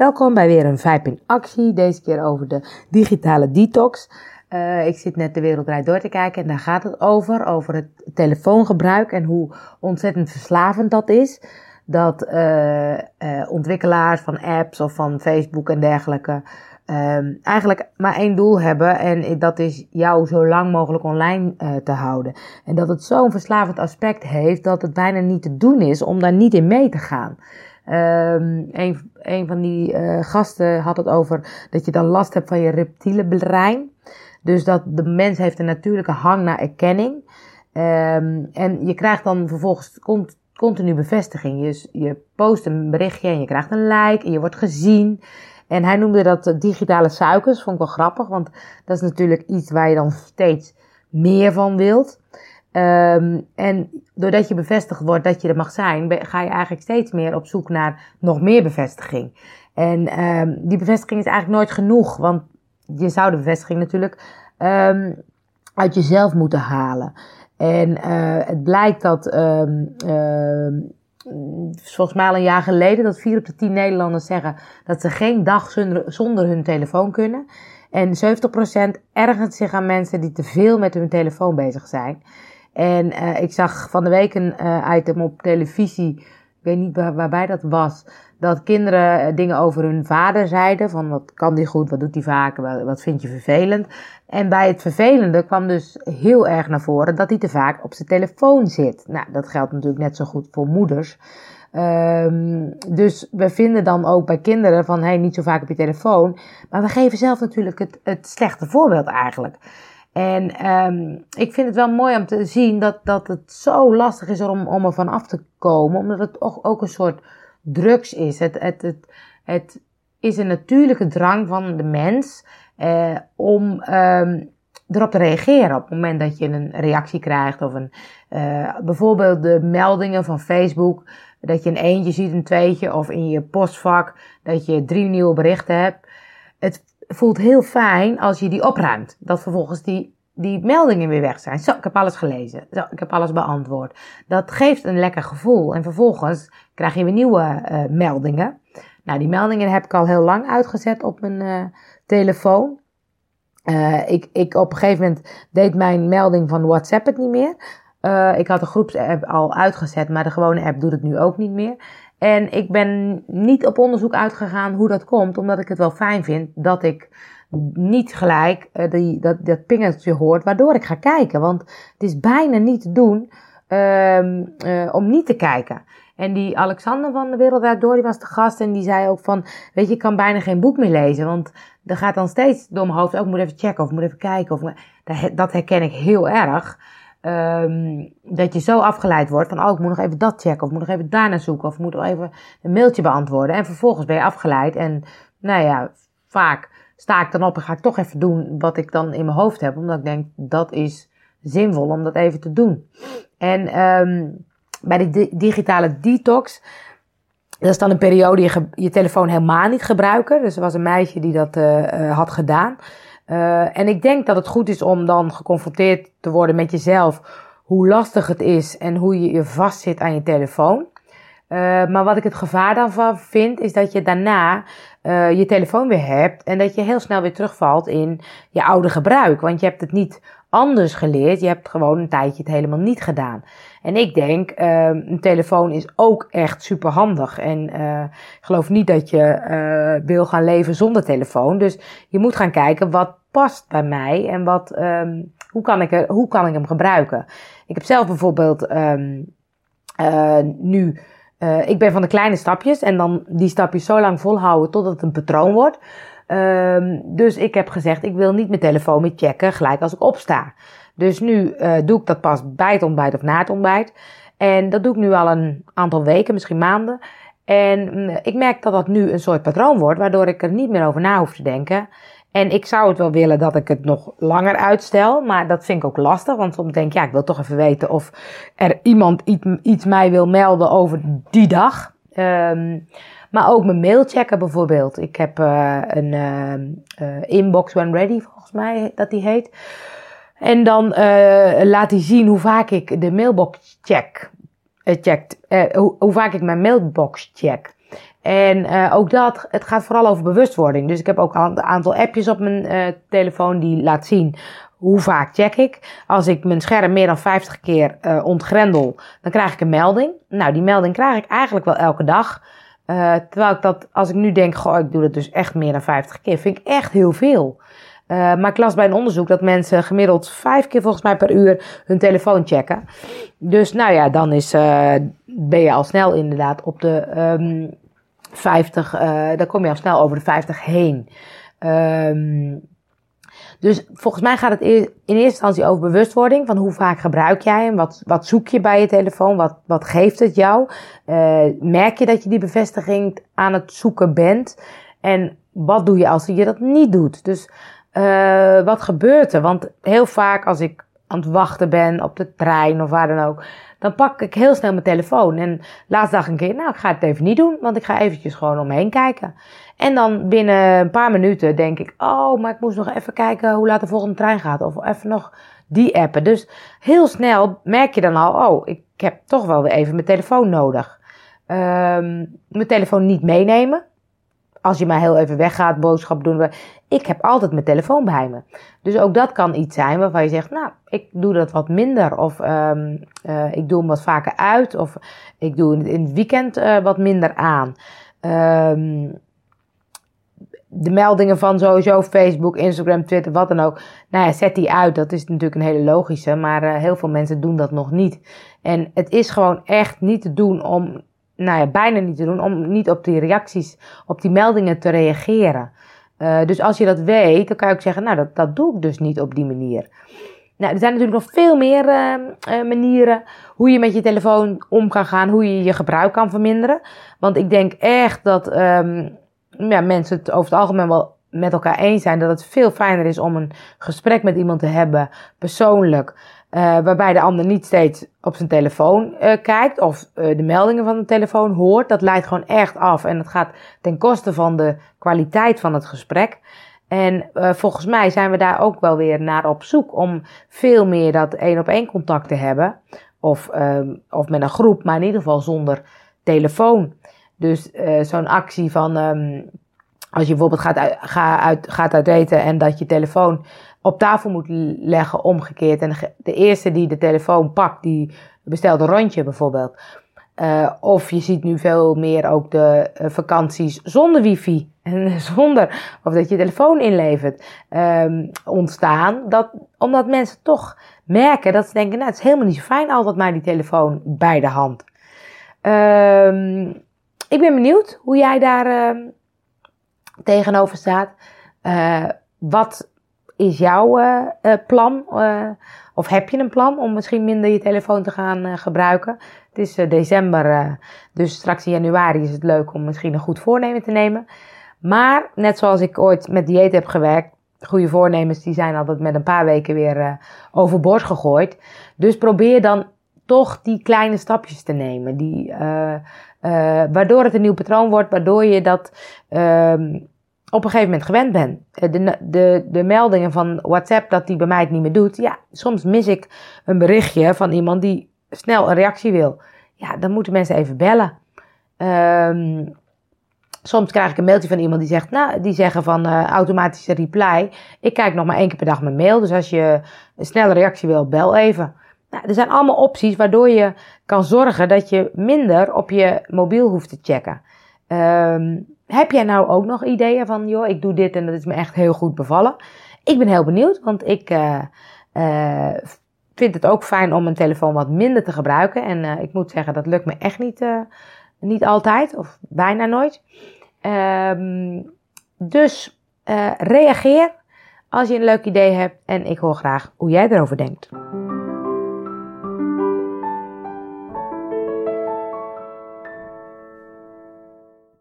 Welkom bij weer een Vijp in actie. Deze keer over de digitale detox. Uh, ik zit net de wereld door te kijken en daar gaat het over. Over het telefoongebruik en hoe ontzettend verslavend dat is. Dat uh, uh, ontwikkelaars van apps of van Facebook en dergelijke um, eigenlijk maar één doel hebben. En dat is jou zo lang mogelijk online te houden. En dat het zo'n verslavend aspect heeft dat het bijna niet te doen is om daar niet in mee te gaan. Um, een, een van die uh, gasten had het over dat je dan last hebt van je reptiele brein. Dus dat de mens heeft een natuurlijke hang naar erkenning. Um, en je krijgt dan vervolgens continu bevestiging. Je, je post een berichtje en je krijgt een like en je wordt gezien. En hij noemde dat digitale suikers. Vond ik wel grappig, want dat is natuurlijk iets waar je dan steeds meer van wilt. Um, en doordat je bevestigd wordt dat je er mag zijn, ga je eigenlijk steeds meer op zoek naar nog meer bevestiging. En um, die bevestiging is eigenlijk nooit genoeg, want je zou de bevestiging natuurlijk um, uit jezelf moeten halen. En uh, het blijkt dat volgens mij al een jaar geleden dat vier op de tien Nederlanders zeggen dat ze geen dag zonder, zonder hun telefoon kunnen. En 70% ergert zich aan mensen die te veel met hun telefoon bezig zijn. En uh, ik zag van de week een uh, item op televisie, ik weet niet waar, waarbij dat was, dat kinderen eh, dingen over hun vader zeiden. Van wat kan die goed, wat doet hij vaak, wat vind je vervelend. En bij het vervelende kwam dus heel erg naar voren dat hij te vaak op zijn telefoon zit. Nou, dat geldt natuurlijk net zo goed voor moeders. Um, dus we vinden dan ook bij kinderen van, hey, niet zo vaak op je telefoon. Maar we geven zelf natuurlijk het, het slechte voorbeeld eigenlijk. En um, ik vind het wel mooi om te zien dat, dat het zo lastig is om, om er van af te komen. Omdat het ook, ook een soort drugs is. Het, het, het, het is een natuurlijke drang van de mens eh, om um, erop te reageren. Op het moment dat je een reactie krijgt of een, uh, bijvoorbeeld de meldingen van Facebook. Dat je een eentje ziet, een tweetje of in je postvak dat je drie nieuwe berichten hebt. Het voelt heel fijn als je die opruimt. Dat vervolgens die, die meldingen weer weg zijn. Zo, ik heb alles gelezen. Zo, ik heb alles beantwoord. Dat geeft een lekker gevoel. En vervolgens krijg je weer nieuwe uh, meldingen. Nou, die meldingen heb ik al heel lang uitgezet op mijn uh, telefoon. Uh, ik, ik op een gegeven moment deed mijn melding van WhatsApp het niet meer. ik had de groepsapp al uitgezet, maar de gewone app doet het nu ook niet meer. En ik ben niet op onderzoek uitgegaan hoe dat komt, omdat ik het wel fijn vind dat ik niet gelijk uh, die, dat, dat pingeltje hoort, waardoor ik ga kijken. Want het is bijna niet te doen um, uh, om niet te kijken. En die Alexander van de Wereld Door, die was de gast en die zei ook van, weet je, ik kan bijna geen boek meer lezen, want er gaat dan steeds door mijn hoofd, ook oh, moet even checken of moet even kijken. Of, dat herken ik heel erg. Um, dat je zo afgeleid wordt van, oh, ik moet nog even dat checken, of moet nog even daarna zoeken, of moet nog even een mailtje beantwoorden. En vervolgens ben je afgeleid. En nou ja, vaak sta ik dan op en ga ik toch even doen wat ik dan in mijn hoofd heb, omdat ik denk, dat is zinvol om dat even te doen. En um, bij de digitale detox, dat is dan een periode je, je telefoon helemaal niet gebruiken. Dus er was een meisje die dat uh, uh, had gedaan. Uh, en ik denk dat het goed is om dan geconfronteerd te worden met jezelf. Hoe lastig het is en hoe je je vastzit aan je telefoon. Uh, maar wat ik het gevaar daarvan vind, is dat je daarna uh, je telefoon weer hebt en dat je heel snel weer terugvalt in je oude gebruik. Want je hebt het niet anders geleerd, je hebt gewoon een tijdje het helemaal niet gedaan. En ik denk, uh, een telefoon is ook echt super handig. En ik geloof niet dat je wil gaan leven zonder telefoon. Dus je moet gaan kijken wat past bij mij en wat, um, hoe, kan ik er, hoe kan ik hem gebruiken. Ik heb zelf bijvoorbeeld um, nu uh, ik ben van de kleine stapjes en dan die stapjes zo lang volhouden totdat het een patroon wordt. Um, dus ik heb gezegd, ik wil niet mijn telefoon meer checken gelijk als ik opsta. Dus nu uh, doe ik dat pas bij het ontbijt of na het ontbijt. En dat doe ik nu al een aantal weken, misschien maanden. En mm, ik merk dat dat nu een soort patroon wordt, waardoor ik er niet meer over na hoef te denken. En ik zou het wel willen dat ik het nog langer uitstel, maar dat vind ik ook lastig, want soms denk ik, ja, ik wil toch even weten of er iemand iets, iets mij wil melden over die dag. Um, maar ook mijn mail checken bijvoorbeeld. Ik heb uh, een uh, inbox when ready, volgens mij dat die heet. En dan laat hij zien hoe vaak ik de mailbox check. checkt, hoe vaak ik mijn mailbox check. En uh, ook dat, het gaat vooral over bewustwording. Dus ik heb ook een aantal appjes op mijn uh, telefoon die laat zien hoe vaak check ik. Als ik mijn scherm meer dan 50 keer uh, ontgrendel, dan krijg ik een melding. Nou, die melding krijg ik eigenlijk wel elke dag. terwijl ik dat, als ik nu denk, goh, ik doe dat dus echt meer dan 50 keer, vind ik echt heel veel. Maar ik las bij een onderzoek dat mensen gemiddeld vijf keer volgens mij per uur hun telefoon checken. Dus nou ja, dan is, ben je al snel inderdaad op de um, 50, uh, dan kom je al snel over de 50 heen. Um, dus volgens mij gaat het in eerste instantie over bewustwording. Van hoe vaak gebruik jij hem? Wat, wat zoek je bij je telefoon? Wat, wat geeft het jou? Uh, merk je dat je die bevestiging aan het zoeken bent? En wat doe je als je dat niet doet? Dus uh, wat gebeurt er? Want heel vaak als ik aan het wachten ben op de trein of waar dan ook, dan pak ik heel snel mijn telefoon. En laatst dacht ik een keer, nou, ik ga het even niet doen, want ik ga eventjes gewoon omheen kijken. En dan binnen een paar minuten denk ik, oh, maar ik moest nog even kijken hoe laat de volgende trein gaat. Of even nog die appen. Dus heel snel merk je dan al, oh, ik heb toch wel weer even mijn telefoon nodig. Um, mijn telefoon niet meenemen als je maar heel even weggaat, boodschap doen. Ik heb altijd mijn telefoon bij me. Dus ook dat kan iets zijn waarvan je zegt, nou, ik doe dat wat minder. Of um, uh, ik doe hem wat vaker uit. Of ik doe in het weekend uh, wat minder aan. Um, de meldingen van sowieso Facebook, Instagram, Twitter, wat dan ook. Nou ja, zet die uit. Dat is natuurlijk een hele logische. Maar uh, heel veel mensen doen dat nog niet. En het is gewoon echt niet te doen om nou ja, bijna niet te doen om niet op die reacties, op die meldingen te reageren. Uh, dus als je dat weet, dan kan je ook zeggen, nou, dat, dat doe ik dus niet op die manier. Nou, er zijn natuurlijk nog veel meer uh, uh, manieren hoe je met je telefoon om kan gaan, hoe je je gebruik kan verminderen. Want ik denk echt dat um, ja, mensen het over het algemeen wel met elkaar eens zijn dat het veel fijner is om een gesprek met iemand te hebben, persoonlijk, uh, waarbij de ander niet steeds op zijn telefoon uh, kijkt of uh, de meldingen van de telefoon hoort. Dat leidt gewoon echt af en het gaat ten koste van de kwaliteit van het gesprek. En volgens mij zijn we daar ook wel weer naar op zoek om veel meer dat één op één contact te hebben. Of, ehm, of met een groep, maar in ieder geval zonder telefoon. Dus zo'n actie van um, als je bijvoorbeeld gaat uit, ga uit, gaat uit eten en dat je telefoon op tafel moet leggen, omgekeerd. En de eerste die de telefoon pakt, die bestelt een rondje bijvoorbeeld. Uh, of je ziet nu veel meer ook de uh, vakanties zonder wifi en zonder, of dat je telefoon inlevert, um, ontstaan. Dat, omdat mensen toch merken dat ze denken, nou het is helemaal niet zo fijn altijd maar die telefoon bij de hand. Um, ik ben benieuwd hoe jij daar uh, tegenover staat. Uh, wat is jouw uh, plan? Uh, of heb je een plan om misschien minder je telefoon te gaan gebruiken? Het is december, dus straks in januari is het leuk om misschien een goed voornemen te nemen. Maar net zoals ik ooit met dieet heb gewerkt, goede voornemens die zijn altijd met een paar weken weer overboord gegooid. Dus probeer dan toch die kleine stapjes te nemen. Die, waardoor het een nieuw patroon wordt, waardoor je dat ehm, op een gegeven moment gewend ben. Eh, de, de, de meldingen van WhatsApp dat die bij mij het niet meer doet. Ja, soms mis ik een berichtje van iemand die snel een reactie wil. Ja, dan moeten mensen even bellen. Um, soms krijg ik een mailtje van iemand die zegt, nou, die zeggen van uh, automatische reply. Ik kijk nog maar één keer per dag mijn mail. Dus als je een snelle reactie wil, bel even. Nou, er zijn allemaal opties waardoor je kan zorgen dat je minder op je mobiel hoeft te checken. Um, heb jij nou ook nog ideeën van, joh, ik doe dit en dat is me echt heel goed bevallen? Ik ben heel benieuwd, want ik uh, uh, vind het ook fijn om mijn telefoon wat minder te gebruiken. En uh, ik moet zeggen, dat lukt me echt niet, niet altijd, of bijna nooit. Um, dus reageer als je een leuk idee hebt en ik hoor graag hoe jij erover denkt.